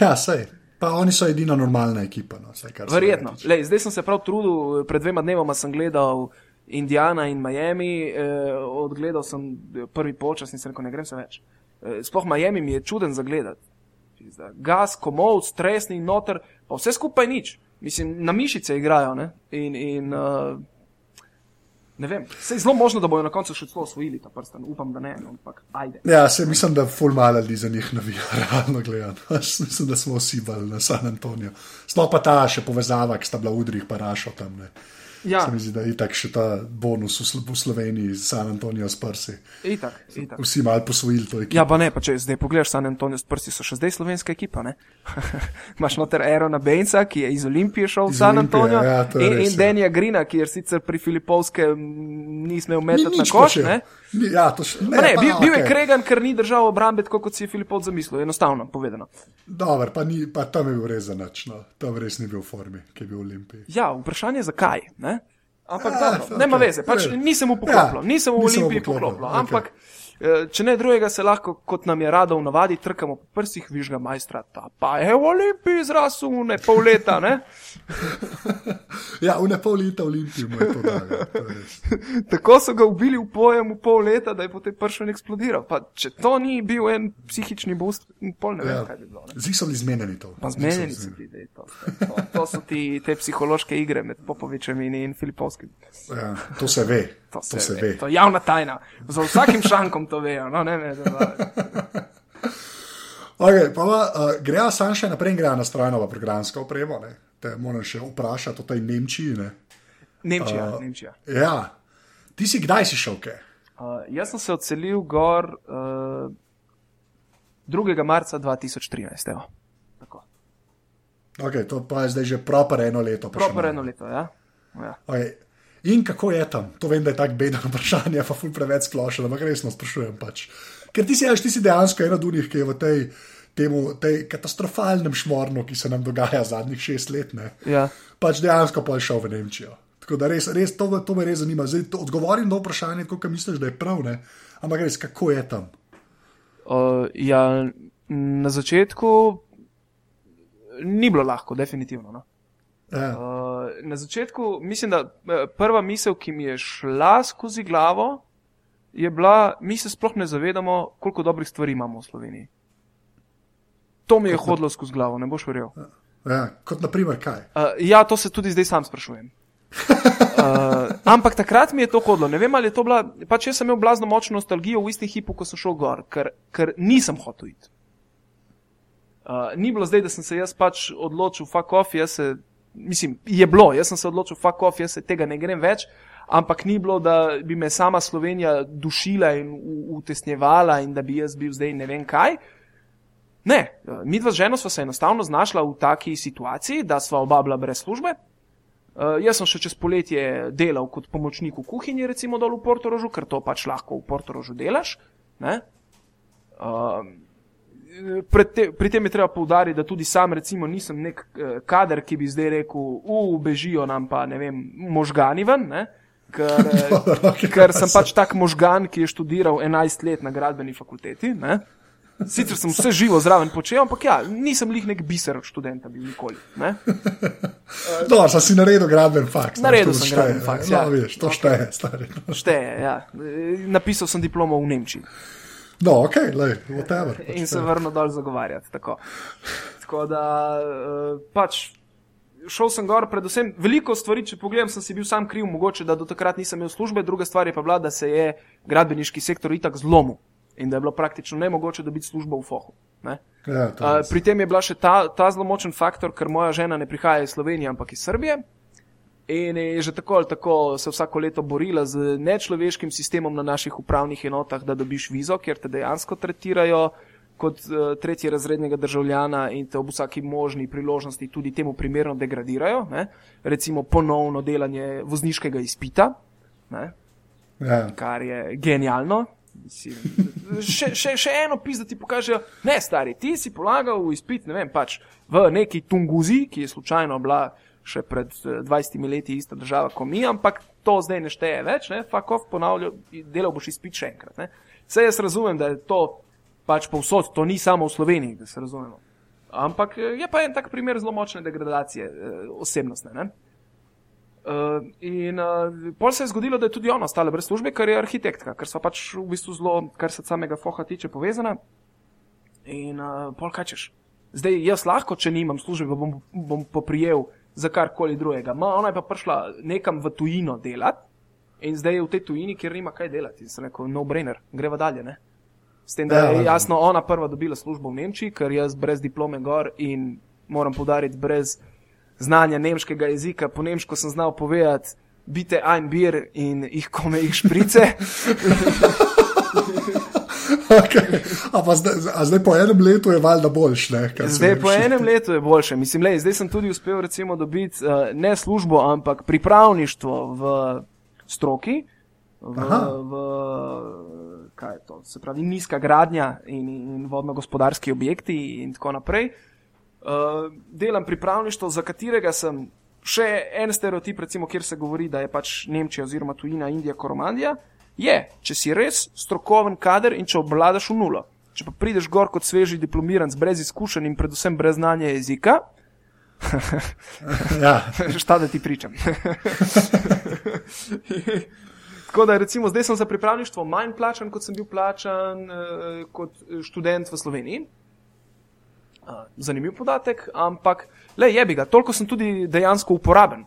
ja, sej. Pa oni so edina normalna ekipa. No, vse, Verjetno. Lej, zdaj sem se prav trudil, pred dvema dnevoma sem gledal Indiana in Miami, eh, odgledal sem prvi počas in se rekel, ne grem se več. Eh, sploh Miami mi je čuden za gledati. Gas, komod, stresni, noter, pa vse skupaj nič. Mislim, na mišice igrajo. Ne? In, in uh, Ne vem, se je zelo možno, da bojo na koncu še celo osvojili ta prsten, upam, da ne, no, ampak ajde. Ja, se mislim, da ful malo ljudi za njih navija, realno gledano. mislim, da smo vsi bili na San Antonijo. Sploh pa ta še povezava, ki sta bila v udrih, pa rašo tam. Ne. Ja. Se mi zdi, da je tako še ta bonus v, v Sloveniji, San Antonijo s prsi. Itak, itak. Vsi malo posvojili to ekipo. Ja, pa ne, pa če zdaj pogledaš, San Antonijo s prsti so še zdaj slovenska ekipa. ne? Imaš noter Aerona Benca, ki je iz Olimpije šel v San Antonijo, ja, je in, res, in ja. Denija Grina, ki je sicer pri Filipovskem ni smel Ni metati na nič koš. Ne? Ni, ja, to še, Pa Ne, pa, bil, bil je okej. kregan, ker ni držal obrambe tako, kot si je Filipov zamislil. Enostavno povedano. Dober, pa, ni, pa tam je bil res zanač. No. Tam res ni bil v formi, ki je bil v Olimpiji. Ja, vprašanje je zakaj. Ne? Ampak Ja, ja, dobro, okej, nema veze, pač v nisem mu poklopil, Ja, nisem v Olimpiji poklopil, poklopil. okej. Ampak če ne drugega, se lahko, kot nam je rado v navadi, trkamo po prsih, vižga majstra, ta pa je v Olimpiji zrasel, ne pol leta. Ne? Ja, v ne pol leta v Olimpiji mu je to res. Tako so ga ubili v pojem v pol leta, da je potem pršen eksplodiral. Pa, če to ni bil en psihični boost, pol ne vem, Ja. kaj bi bilo. Zdi so bili zmenjeni to. Pa so bili zmenjeni so ti, da je to. To, to so ti te psihološke igre med Popovičem in, in Filipovskim. Ja, to se ve. To To se ve. To je javna tajna. Za vsakim šankom to vejo. No, ne, ne, Okay, pa, uh, greja sam še naprej in greja na strojno programsko opremo. Ne? Te moram še vprašati o tej Nemčiji. Ne? Nemčija. Uh, Nemčija. Ja, ti si kdaj si šel kaj? Uh, jaz sem se odselil gor uh, 2. marca 2013. Evo. Tako. Okay, to pa je zdaj že proper eno leto. Proper eno leto, ja. ja. Okay. In kako je tam? To vem, da je tako bedno vprašanje, pa ful preveč splošno, ampak resno sprašujem. Pač. Ker ti si, veš, ti si dejansko ena od unih, ki je v tej, temu, tej katastrofalnem šmornu, ki se nam dogaja zadnjih šest let, ne, ja. pač dejansko pa je šel v Nemčijo. Tako da res, res to, to me res zanima. Zdaj, to, odgovorim na vprašanje, koliko misliš, da je prav, ne? ampak res, kako je tam. Uh, ja, na začetku ni bilo lahko, definitivno. No. Uh, na začetku mislim, da eh, prva misel, ki mi je šla skozi glavo, je bila, mi se sploh ne zavedamo, koliko dobrih stvari imamo v Sloveniji. To mi je hodilo skozi glavo, ne boš verjel. Ja, kot naprimer kaj. Uh, ja, to se tudi zdaj sam sprašujem. Uh, ampak takrat mi je to hodilo. Ne vem, ali je to bila. Pač jaz sem imel blazno močno nostalgijo v istem hipu, ko sem šel gor, ker, ker nisem hotel iti. Uh, ni bilo zdaj, da sem se jaz pač odločil, fuck off, jaz se, mislim, je bilo, jaz sem se odločil, fuck off, jaz se tega ne grem več, ampak ni bilo, da bi me sama Slovenija dušila in utesnjevala in da bi jaz bil zdaj ne vem kaj. Ne, mi dva z ženo sva se enostavno znašla v taki situaciji, da sva oba bila brez službe. Uh, jaz sem še čez poletje delal kot pomočnik v kuhinji, recimo dol v Portorožu, ker to pač lahko v Portorožu delaš. ne. Uh, te, pri tem je treba poudariti, da tudi sam recimo nisem nek uh, kader, ki bi zdaj rekel, u, bežijo nam pa ne vem, možgani ven. Ne? Ker, eh, Okej, ker sem pač tak možgan, ki je študiral 11 let na gradbeni fakulteti. Ne? Sicer sem vse živo zraven počel, ampak ja, nisem lih nek biser študenta bil nikoli. Ne? No, sem si naredil gradben faks. no, Naredil sem šteje, gradbeni faks, No, ja. vidiš, to šteje, stari. Šteje, ja. E, Napisal sem diplomo v Nemčiji No, ok, lej, whatever. pač in se vrnil dol zagovarjati. Tako, tako da eh, pač. Šel sem gor, predvsem veliko stvari, če pogledam, sem si bil sam kriv, mogoče, da do takrat nisem imel službe, druga stvar je pa bila, da se je gradbeniški sektor itak zlomil in da je bilo praktično nemogoče dobiti službo v Fohu. Ne? Ja, Uh, pri tem je bila še ta, ta zelo močen faktor, ker moja žena ne prihaja iz Slovenije, ampak iz Srbije. In je že tako ali tako se vsako leto borila z nečloveškim sistemom na naših upravnih enotah, da dobiš vizo, kjer te dejansko tretirajo kot uh, tretji razrednega državljana in te ob vsaki možni priložnosti tudi temu primerno degradirajo. Ne? Recimo ponovno delanje vozniškega izpita, ne? Ja. kar je genialno. Mislim, Še, še, še eno pis, da ti pokažejo, ne, stari, ti si polagal v izpit, ne vem, pač v neki Tunguzi, ki je slučajno bila še pred eh, 20 leti ista država kot mi, ampak to zdaj ne šteje več, ne, fuck off, ponavljal, delal boš izpit še enkrat. Ne. Vse jaz razumem, da je to pač povsod, to ni samo v Sloveniji, da se razumemo. Ampak eh, je pa en tak primer zelo močne degradacije eh, osebnostne. Ne. Uh, in uh, pol se je zgodilo, da je tudi ona ostala brez službe, ker je arhitektka, ker so pač v bistvu zelo, kar se samega foha tiče, povezana. In uh, pol kaj češ. Zdaj jaz lahko, če nimam službe, bom, bom poprijel za karkoli drugega. Ma, ona je pa prišla nekam v tujino delati in zdaj je v tej tujini, kjer nima kaj delati. In sem rekel, no brainer, greva dalje. Ne? S tem, da Ja, je ja. jasno ona prva dobila službo v Nemčiji, ker jaz brez diplome gor in moram podariti brez znanja nemškega jezika, po nemško sem znal povedati bite ein bir in jih kome jih šprice. Okay. A, zdaj, a zdaj po enem letu je valjda boljš, ne? Zdaj po enem letu je boljše. Mislim, lej, zdaj sem tudi uspel recimo dobiti uh, ne službo, ampak pripravništvo v stroki, v, Aha. v kaj je to, se pravi nizka gradnja in, in vodno-gospodarski objekti in tako naprej. Uh, delam pripravništvo, za katerega sem še en stereotip, recimo, kjer se govori, da je pač Nemčija oziroma tujina Indija koromandija, je, če si res strokoven kader in če obvladaš v nulo. Če pa prideš gor kot sveži diplomiranc, brez izkušenj in predvsem brez znanja jezika, Ja, šta da ti pričam. Tako da, recimo, zdaj sem za pripravništvo manj plačan, kot sem bil plačan eh, kot študent v Sloveniji. Eh, Zanimiv podatek, ampak le je bi ga, toliko sem tudi dejansko uporaben.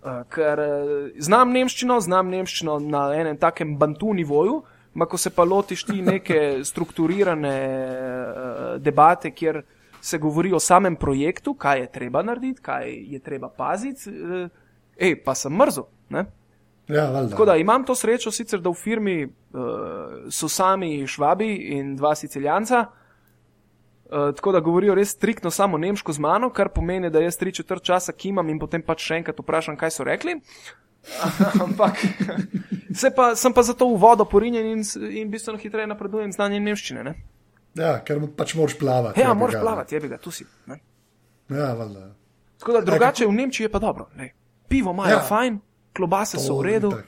Uh, ker uh, znam nemščino, znam nemščino na enem takem bantu nivoju, ma ko se pa lotiš ti neke strukturirane uh, debate, kjer se govori o samem projektu, kaj je treba narediti, kaj je treba paziti, uh, ej, pa sem mrzel. Ne? ja valjda. Tako da imam to srečo, sicer da v firmi uh, so sami švabi in dva sicilijanca. Uh, tako da govorijo res striktno samo nemško z mano, kar pomeni, da jaz tri četrt časa kimam in potem pač še enkrat vprašam, kaj so rekli. Ampak se pa, sem pa zato v vodo porinjen in, in bistveno hitreje napredujem z znanjem nemščine. Ne? Ja, ker pač moraš plavati. Ja, moraš plavati, je bi ga, tu si. Ne? Ja, valjda. Tako da drugače v Nemčiji je pa dobro. Ne? Pivo imajo Ja. fajn, klobase so To v redu. uh,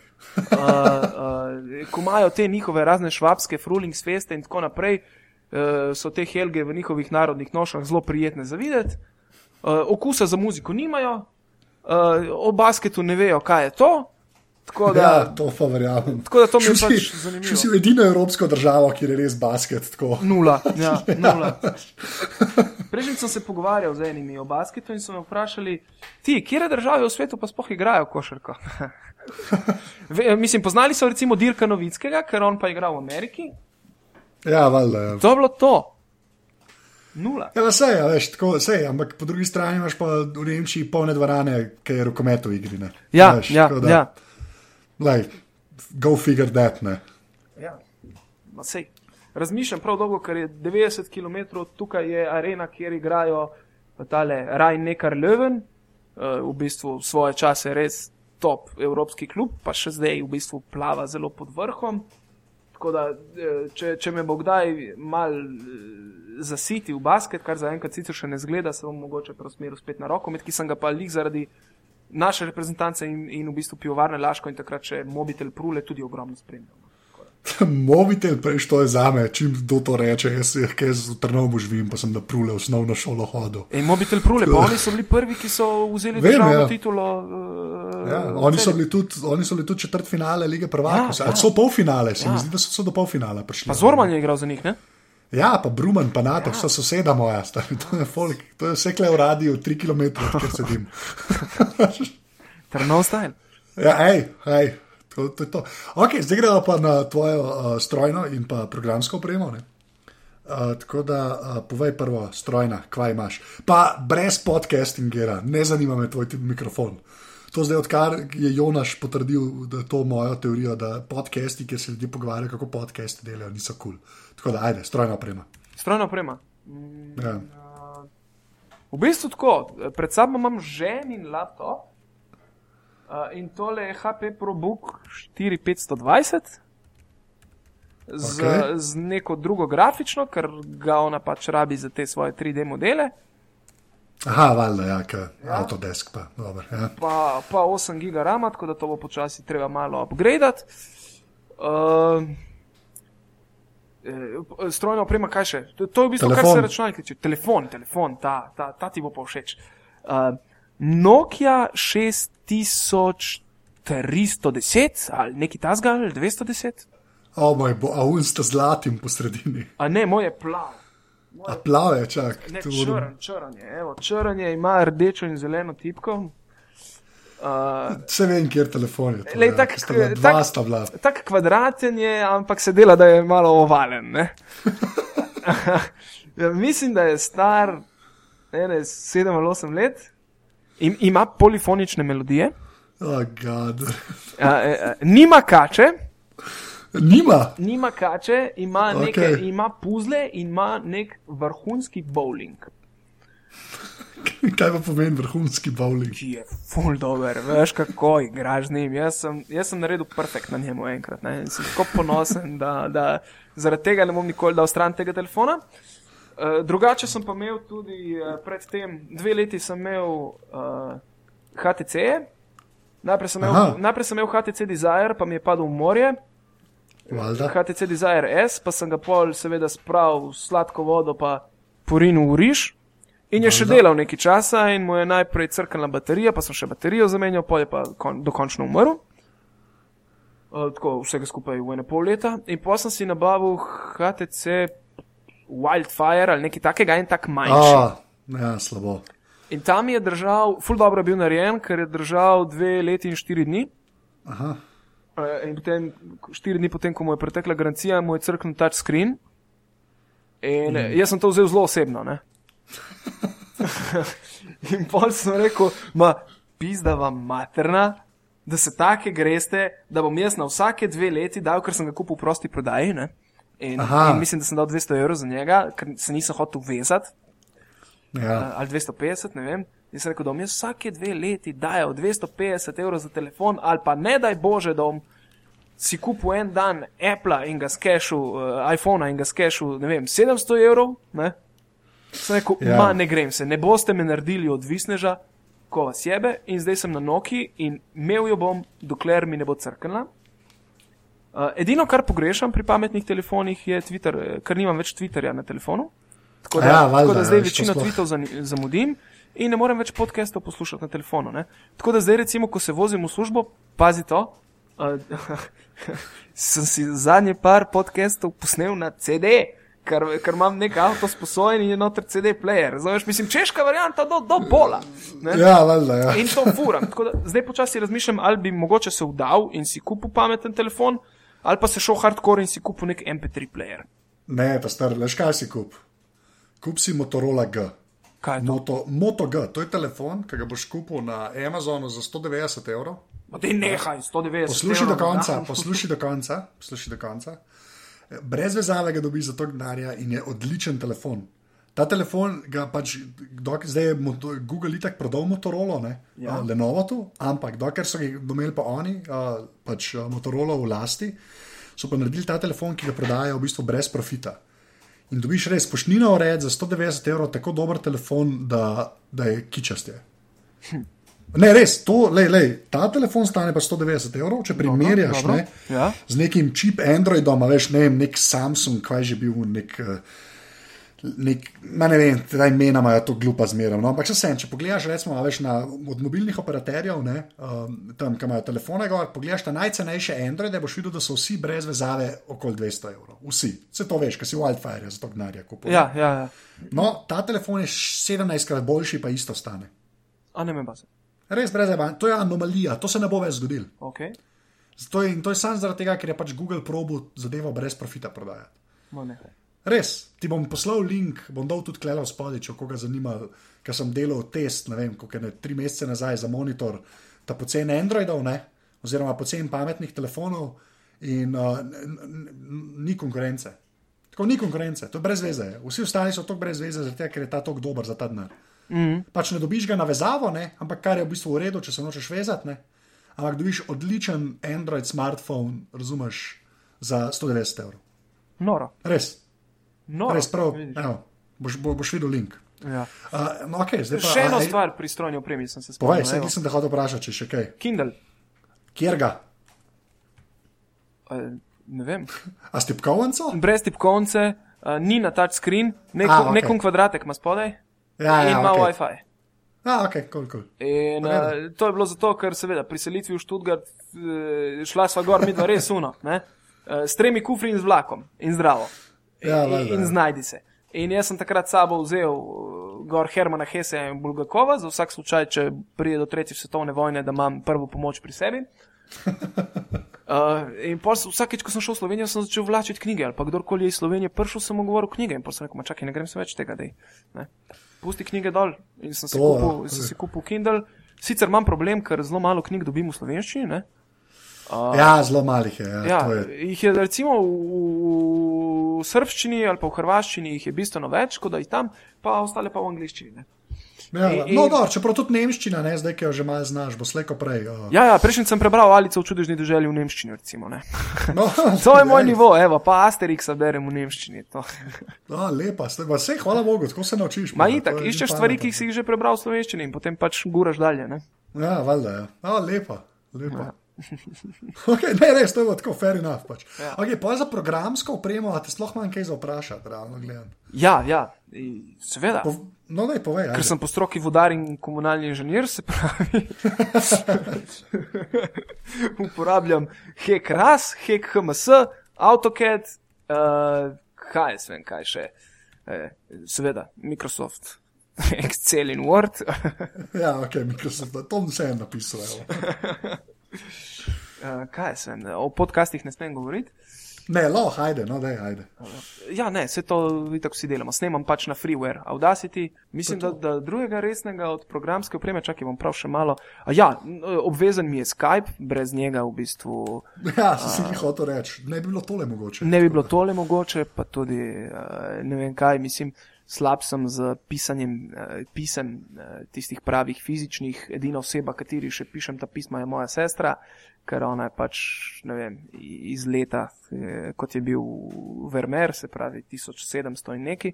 uh, ko imajo te njihove razne švabske frulingsfeste in tako naprej, uh, so te helge v njihovih narodnih nošah zelo prijetne za videti. Uh, okusa za muziko nimajo, uh, o basketu ne vejo, kaj je to. Tako da, Ja, to pa verjamem. Tako da to mi je pač zanimivo. šel si v edino evropsko državo, kjer je res basket. Tako. Nula. Ja, nula. Prejšnjič sem se pogovarjal z enimi o basketu in so me vprašali, ti, kje države v svetu pa sploh igrajo košarko? Ve, mislim, poznali so recimo Dirka Novickega, ker on pa igra v Ameriki. Ja, valjda. Ja. To je bilo to. Nula. Ja, sej, ja, veš, tako, sej, ampak po drugi strani imaš pa v Nemčiji polne dvorane, ki je rokomet v igri. Ne. Ja, Veš, ja, tako da, ja. Lej, go figure that. Ne. ja. Ma sej. Razmišljam prav dolgo, ker je 90 km tukaj je arena, kjer igrajo tale Rajn Nekar Löwen, eh, v bistvu svoje čase res top evropski klub, pa še zdaj v bistvu plava zelo pod vrhom. Tako da, eh, če, če me bo kdaj mal eh, zasiti v basket, kar zaenkrat sicer še ne zgleda, se bom mogoče preusmeril spet na rokomet, ki sem ga pa lik zaradi naše reprezentance in, in v bistvu pivovarne Laško in takrat še mobitel prule tudi ogromno spremljal. Mobitel, prej to je za me, čim kdo to reče. Jaz, jaz v Trnovu živim, pa sem na prule osnovno šolo hodil. Ej, mobitel prule, pa oni so bili prvi, ki so vzeli Vem, državno ja. titulo. Uh, Ja, oni, so tudi, oni so bili tudi četrt finale lige prvakov, Ja, ja, so polfinale, se Ja. mi zdi, da so, so do polfinala prišli. Pa Zorman je igral za njih, ne? Ja, pa Bruman, pa Natek, ja. so soseda moja, stari, to je folk, to je vse kle v radiju, tri km, kjer sedim. Trnov style. Ja, hej, hej, to, to to. Ok, zdaj gremo pa na tvojo uh, strojno in pa programsko opremo. ne. Uh, tako da uh, povej prvo, strojna, kvaj imaš. Pa brez podcastinga, ne zanima me tvoj mikrofon. To zdaj, odkar je Jonaš potrdil, da je to moja teorija, da podcasti, kjer se ljudje pogovarjajo, kako podcasti delajo, niso kul. Cool. Tako da, ajde, strojna oprema. Strojna oprema. Ja. V bistvu tako, pred sabo imam ženin laptop uh, in tole je HP ProBook 4520 z, okay. z neko drugo grafično, ker ga ona pač rabi za te svoje 3D modele, Aha, valjda, ja, ja. Autodesk pa, dobro. Ja. pa, pa 8 giga rama, tako da to bo počasi treba malo upgradati. Uh, Strojna oprema, kaj še? To, to je v bistvu, telefon. kar se računalnik tiče. Telefon, telefon, ta, ta, ta ti bo pa všeč. Uh, Nokia 6310 ali neki tasga ali 210, O moj bo, a un sta zlatim po sredini. a ne, moj je plav. A plave, čak. Ne, črn, črn je, evo, črn je, ima rdečo in zeleno tipko. Uh, Vse vem, kjer telefon je. Lej, ja, tak- bila, tak- bila. tak kvadraten je, ampak se dela, da je malo ovalen. ja, mislim, da je star ene, 7 ali 8 let, Im, ima polifonične melodije. Oh, God. Uh, uh, nima kače, Nima. nima kače, ima, neke, Okej. ima puzle in ima nek vrhunski bowling, Kaj pa pomeni vrhunski bowling? ki je full dober, veš kako igraš z njim. Jaz sem, jaz sem naredil perfekt na njemu enkrat ne? in sem tako ponosen, da, da zaradi tega ne bom nikoli dal stran tega telefona. Uh, drugače sem pa imel tudi uh, predtem, dve leti sem imel uh, HTC. -je. Najprej sem, imel, Aha. najprej sem imel HTC Desire, pa mi je padel v morje. Valjda. HTC Desire S, pa sem ga pol seveda spravil v sladko vodo, pa porinil v riž. In je še Valjda. delal nekaj časa, in mu je najprej crknila baterija, pa sem še baterijo zamenjal, pol je pa kon, dokončno umrl. Uh, tako vsega skupaj v ene pol leta. In potem sem si nabavil HTC Wildfire ali nekaj takega, en tak manjši. A, ja, slabo. In tam je držal, full dobro je bil narejen, ker je držal dve leti in štiri dni. Aha. Uh, in potem, štiri dni potem, ko mu je pretekla garancija, mu je crknil touchscreen. In mm. jaz sem to vzel zelo osebno. in pol sem rekel, ma, pizda vam materna, da se take greste, da bom jaz na vsake dve leti dal, ker sem ga kupil v prosti prodaji. Ne? In, Aha. in mislim, da sem dal 200 evrov za njega, ker se nisem hotel vezati. Ja. Uh, ali 250, ne vem. In sem rekel, da jaz vsake dve leti dajal 250 evrov za telefon, ali pa ne daj Bože, da bom si kupil en dan Apple in ga skešil, uh, iPhone in ga skešil, ne vem, 700 evrov. Ne? Sem rekel, ja. ma ne grem se, ne boste me naredili odvisneža, ko vas jebe. In zdaj sem na Noki in imel jo bom, dokler mi ne bo crknila. Uh, edino, kar pogrešam pri pametnih telefonih, je Twitter, eh, ker nimam več Twitterja na telefonu. Tako da, Ja, valjda, tako da zdaj ja, večino tweetov zamudim in ne morem več podcastov poslušati na telefonu. Ne? Tako da zdaj, recimo, ko se vozim v službo, pazi to. Uh, sem si zadnji par podcastov posnel na CD, ker, ker imam nek avto sposojen in je noter CD player. Znaš, mislim, češka varianta do, do pola. Ne? Ja, valjda, ja. In to furam. Tako Da, zdaj počasi razmišljam, ali bi mogoče se vdal in si kupil pameten telefon, ali pa se šel hardcore in si kupil nek MP3 player. Ne, ta star, veš kaj si kup? Kup si Motorola G. Kaj je to? Moto, Moto G, to je telefon, ki ga boš kupil na Amazonu za 190 evrov. Ma Dej nehaj, 190. Poslušaj do evrov na konca, dan. poslušaj do konca, poslušaj do konca. Brez vezave ga dobiš za to denarja in je odličen telefon. Ta telefon, ga pač, dok, zdaj je moto, Google itak prodal Motorola, ne, ja. uh, Lenovo tu, ampak dokler so ga imeli pa oni, uh, pač uh, Motorola v lasti, so pa naredili ta telefon, ki ga prodajajo v bistvu brez profita. In dobiš res poštnino ured za 190 evrov, tako dober telefon, da, da je kičaste. Ne, res, to, lej, lej, ta telefon stane pa 190 evrov, če primerjaš dobro. ne, Ja. z nekim čip Androidom, a veš, ne vem, nek Samsung, kaj že bil, nek. eh, Nek, ne vem, ta imena imajo to glupa zmeraj. No? Ampak če se če pogledaš, recimo, veš, na, od mobilnih operaterjev, ne, um, tam, ki imajo telefone, gor, pogledaš na najcenejše Androide, boš videl, da so vsi brez vezave okoli 200 evrov. Vsi. Vse to veš, ker si Wildfire za to gnarja kupil. Ja, ja, ja. No, ta telefon je 17krat boljši, pa isto stane. A ne me baze. Res brez zabave. To je anomalija, to se ne bo več zgodilo. Okay. To je, in to je samo zaradi tega, ker je pač Google probo zadevo brez profita prodajati. No. Res, ti bom poslal link, bom dal tudi klelo spodaj, če koga zanima, ker sem delal test, ne vem, koliko je tri mesece nazaj za monitor, ta pocen Androidov, ne, oziroma pocen pametnih telefonov in uh, ni konkurence. Tako ni konkurence, to je brez veze. Vsi ostali so tako brez veze, zato ker je ta tok dober za ta denar. Mm. Pač ne dobiš ga na vezavo, ne, ampak kar je v bistvu v redu, če se nočeš vezati, ne, ampak dobiš odličen Android smartphone, razumeš, za 190 evrov. Noro. Res. Noro. Res prav, evo, boš, bo, boš videl link. Ja. Uh, no, okay, pa, Še eno a- stvar pri strojni opremi sem se Povej, spomnil. sem, evo. sem te hotel vprašati, če še kaj. Kindle. Kjer ga? Uh, ne vem. A ste pkovnico? Brez tipkovnice, uh, ni na touchscreen, nek, ah, okay. nekon kvadratek ima spodaj Ja, in ja, ima okay. WiFi. A, ok, kul, kul. In uh, to je bilo zato, ker seveda pri selitvi v Študgard uh, šla sva gor, mi dva res uno, ne? Uh, s tremi kufri in z vlakom in zdravo. Ja, in, valjda, in ja. znajdi se. In jaz sem takrat sabo vzel uh, gor Hermana Hesse in Bulgakova, za vsak slučaj, če pride do tretje svetovne vojne, da imam prvo pomoč pri sebi. Uh, in pol vsakeč, ko sem šel v Slovenijo, sem začel vlačiti knjige. Ali pa kdorkoli je iz Slovenije prišel, sem mu govoril knjige. In pol sem rekel, "Ma čakaj, ne grem se več tega, dej. Ne. Pusti knjige dol. In sem si, To, kupil, ja. sem si kupil Kindle, Sicer imam problem, ker zelo malo knjig dobim v slovenščini. Ne? Uh, ja, zelo malih je. Ja, ja, je. Jih je recimo v, v srpščini ali pa v hrvaščini jih je bistveno več, kot da jih tam, pa ostale pa v angliščini. Ne? Ja, in, no, dobro, čeprav tudi nemščina, ne, zdaj, ki jo že malo znaš, bo slejko prej. Uh. Ja, ja prejšnji sem prebral Alico v čudežni državi v nemščini. Recimo, no, to je moj nivo, evo, pa Asterix berem v nemščini. no, lepa, ste, vse, hvala Bogu, tako se naučiš. Ma itak, iščeš stvari, ki si jih že prebral v slovenščini in potem pač guraš dalje. Ne? Ja, valjda, ja. A, lepa, lepa. Ja. Okay, ne, res, to je tako, fair enough. Pač. Ja. Okay, pa za programsko opremo, a te sploh manj kaj za vprašati, realno gledano. Ja, ja, seveda. Po, no, ne, povej. Ker sem po stroki vodar in komunalni inženir, se pravi. Uporabljam hek RAS, hek HMS, AutoCAD, uh, kaj je svem, kaj še. Eh, seveda, Microsoft. Excel in Word. ja, ok, Microsoft, to vse napisal. Uh, kaj sem, o podcastih ne smem govoriti? Ne, lo, hajde, no, daj, hajde. Ja, ne, vse to tako si delamo. Snemam pač na freeware, Audacity. Mislim, da, da drugega resnega od programske opreme, čakaj, bom prav še malo. A ja, obvezen mi je Skype, brez njega v bistvu. Ja, si jih hotel reči, ne bi bilo tole mogoče. Ne bi bilo tole mogoče, pa tudi ne vem kaj, mislim slab sem z pisanjem uh, pisem, uh, tistih pravih fizičnih. Edina oseba, kateri še pišem ta pisma, je moja sestra, ker ona je pač vem, iz leta, eh, kot je bil Vermeer, se pravi 1700 in neki,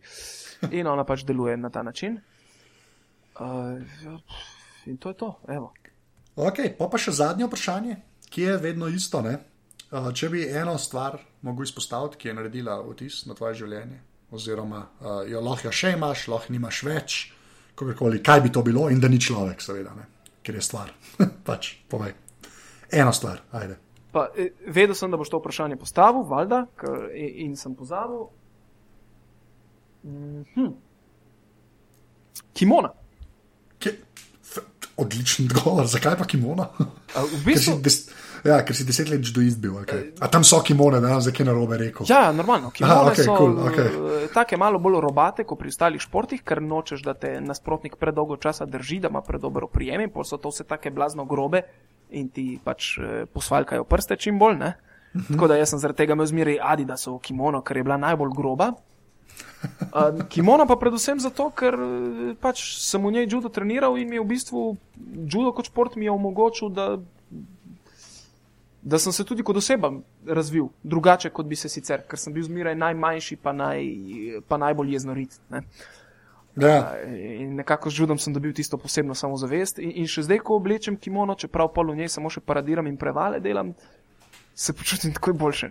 in ona pač deluje na ta način. Uh, in to je to. Evo. Ok, pa pa še zadnje vprašanje, ki je vedno isto. Uh, če bi eno stvar mogel izpostaviti, ki je naredila vtis na tvoje življenje, oziroma uh, jo lahko še imaš, lahko nimaš več, kakorkoli, kaj bi to bilo, in da ni človek, seveda, ne? ker je stvar. pač, povej. Ena stvar, ajde. Pa, e, vedel sem, da boš to vprašanje postavil, valjda, ker, in, in sem pozabil. -hmm. Kimona. Ki, odličen odgovor, zakaj pa kimona? v bistvu, Ja, ker si deset let do izbil. Okay. A tam so kimone, da nam zdaj na robe rekel. Ja, normalno. Kimone Aha, okay, so cool, okay. take malo bolj robate kot pri ostalih športih, ker nočeš, da te nasprotnik predolgo časa drži, da ima predobro prijem in so to vse take blazno grobe in ti pač eh, posvalkajo prste čim bolj. Ne? Uh mhm. -huh. Tako da jaz sem zaradi tega imel zmeraj Adidasov kimono, ker je bila najbolj groba. Uh, kimono pa predvsem zato, ker eh, pač sem v njej judo treniral in mi je v bistvu judo kot šport mi je omogočil, da da sem se tudi kot oseba razvil drugače, kot bi se sicer, ker sem bil zmeraj najmanjši, pa, naj, pa najbolj jeznorit. Ne. Ja. In nekako z čudom sem dobil tisto posebno samozavest. In, in še zdaj, ko oblečem kimono, čeprav pol v njej samo še paradiram in prevale delam, se počutim tako boljše.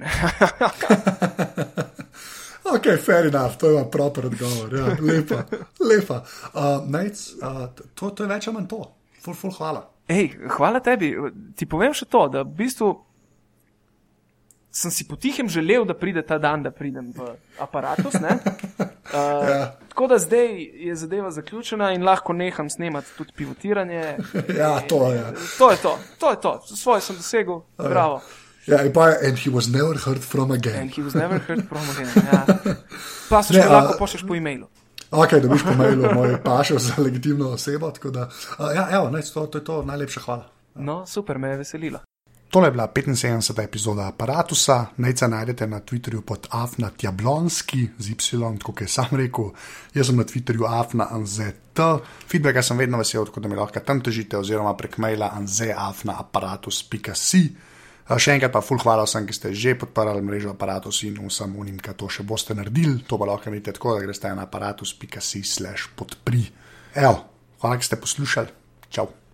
ok, fair enough, to je proper odgovor. Ja, lepa, lepa. Uh, Nec, uh, to, to je več ali manj to. Ful, ful, hvala. Ej, hvala tebi. Ti povem še to, da v bistvu sem si potihem želel, da pride ta dan, da pridem v aparatus. Uh, ja. Tako da zdaj je zadeva zaključena in lahko neham snemati tudi pivotiranje. Ja, to je. To je to, to je to. Svoje sem dosegel, bravo. Ja, in pa je, and he was never heard from again. And he was never heard from again. Ja. Pa se še lahko pošlješ po e-mailu. Ok, da biš po mailu moj pašel za legitimno osebo. Da, uh, ja, evo, ne, to, to je to, najlepša hvala. No, super, me je veselilo. Tole je bila 75. epizoda aparata, najca najdete na Twitterju pod Afna Tjablonski, z Y, kot je sam rekel. Jaz sem na Twitterju Afna Anzet. Feedbacka sem vedno vesel, tako da mi lahko tam težite, oziroma prek maila anzeafnaaparatus.si. Še enkrat pa full hvala vsem, ki ste že podparali mrežo aparatus in vsem unim, ki to še boste naredili. To pa lahko naredite tako, da greste na aparatus.si slash podpri. Evo, hvala, ki ste poslušali. Čau.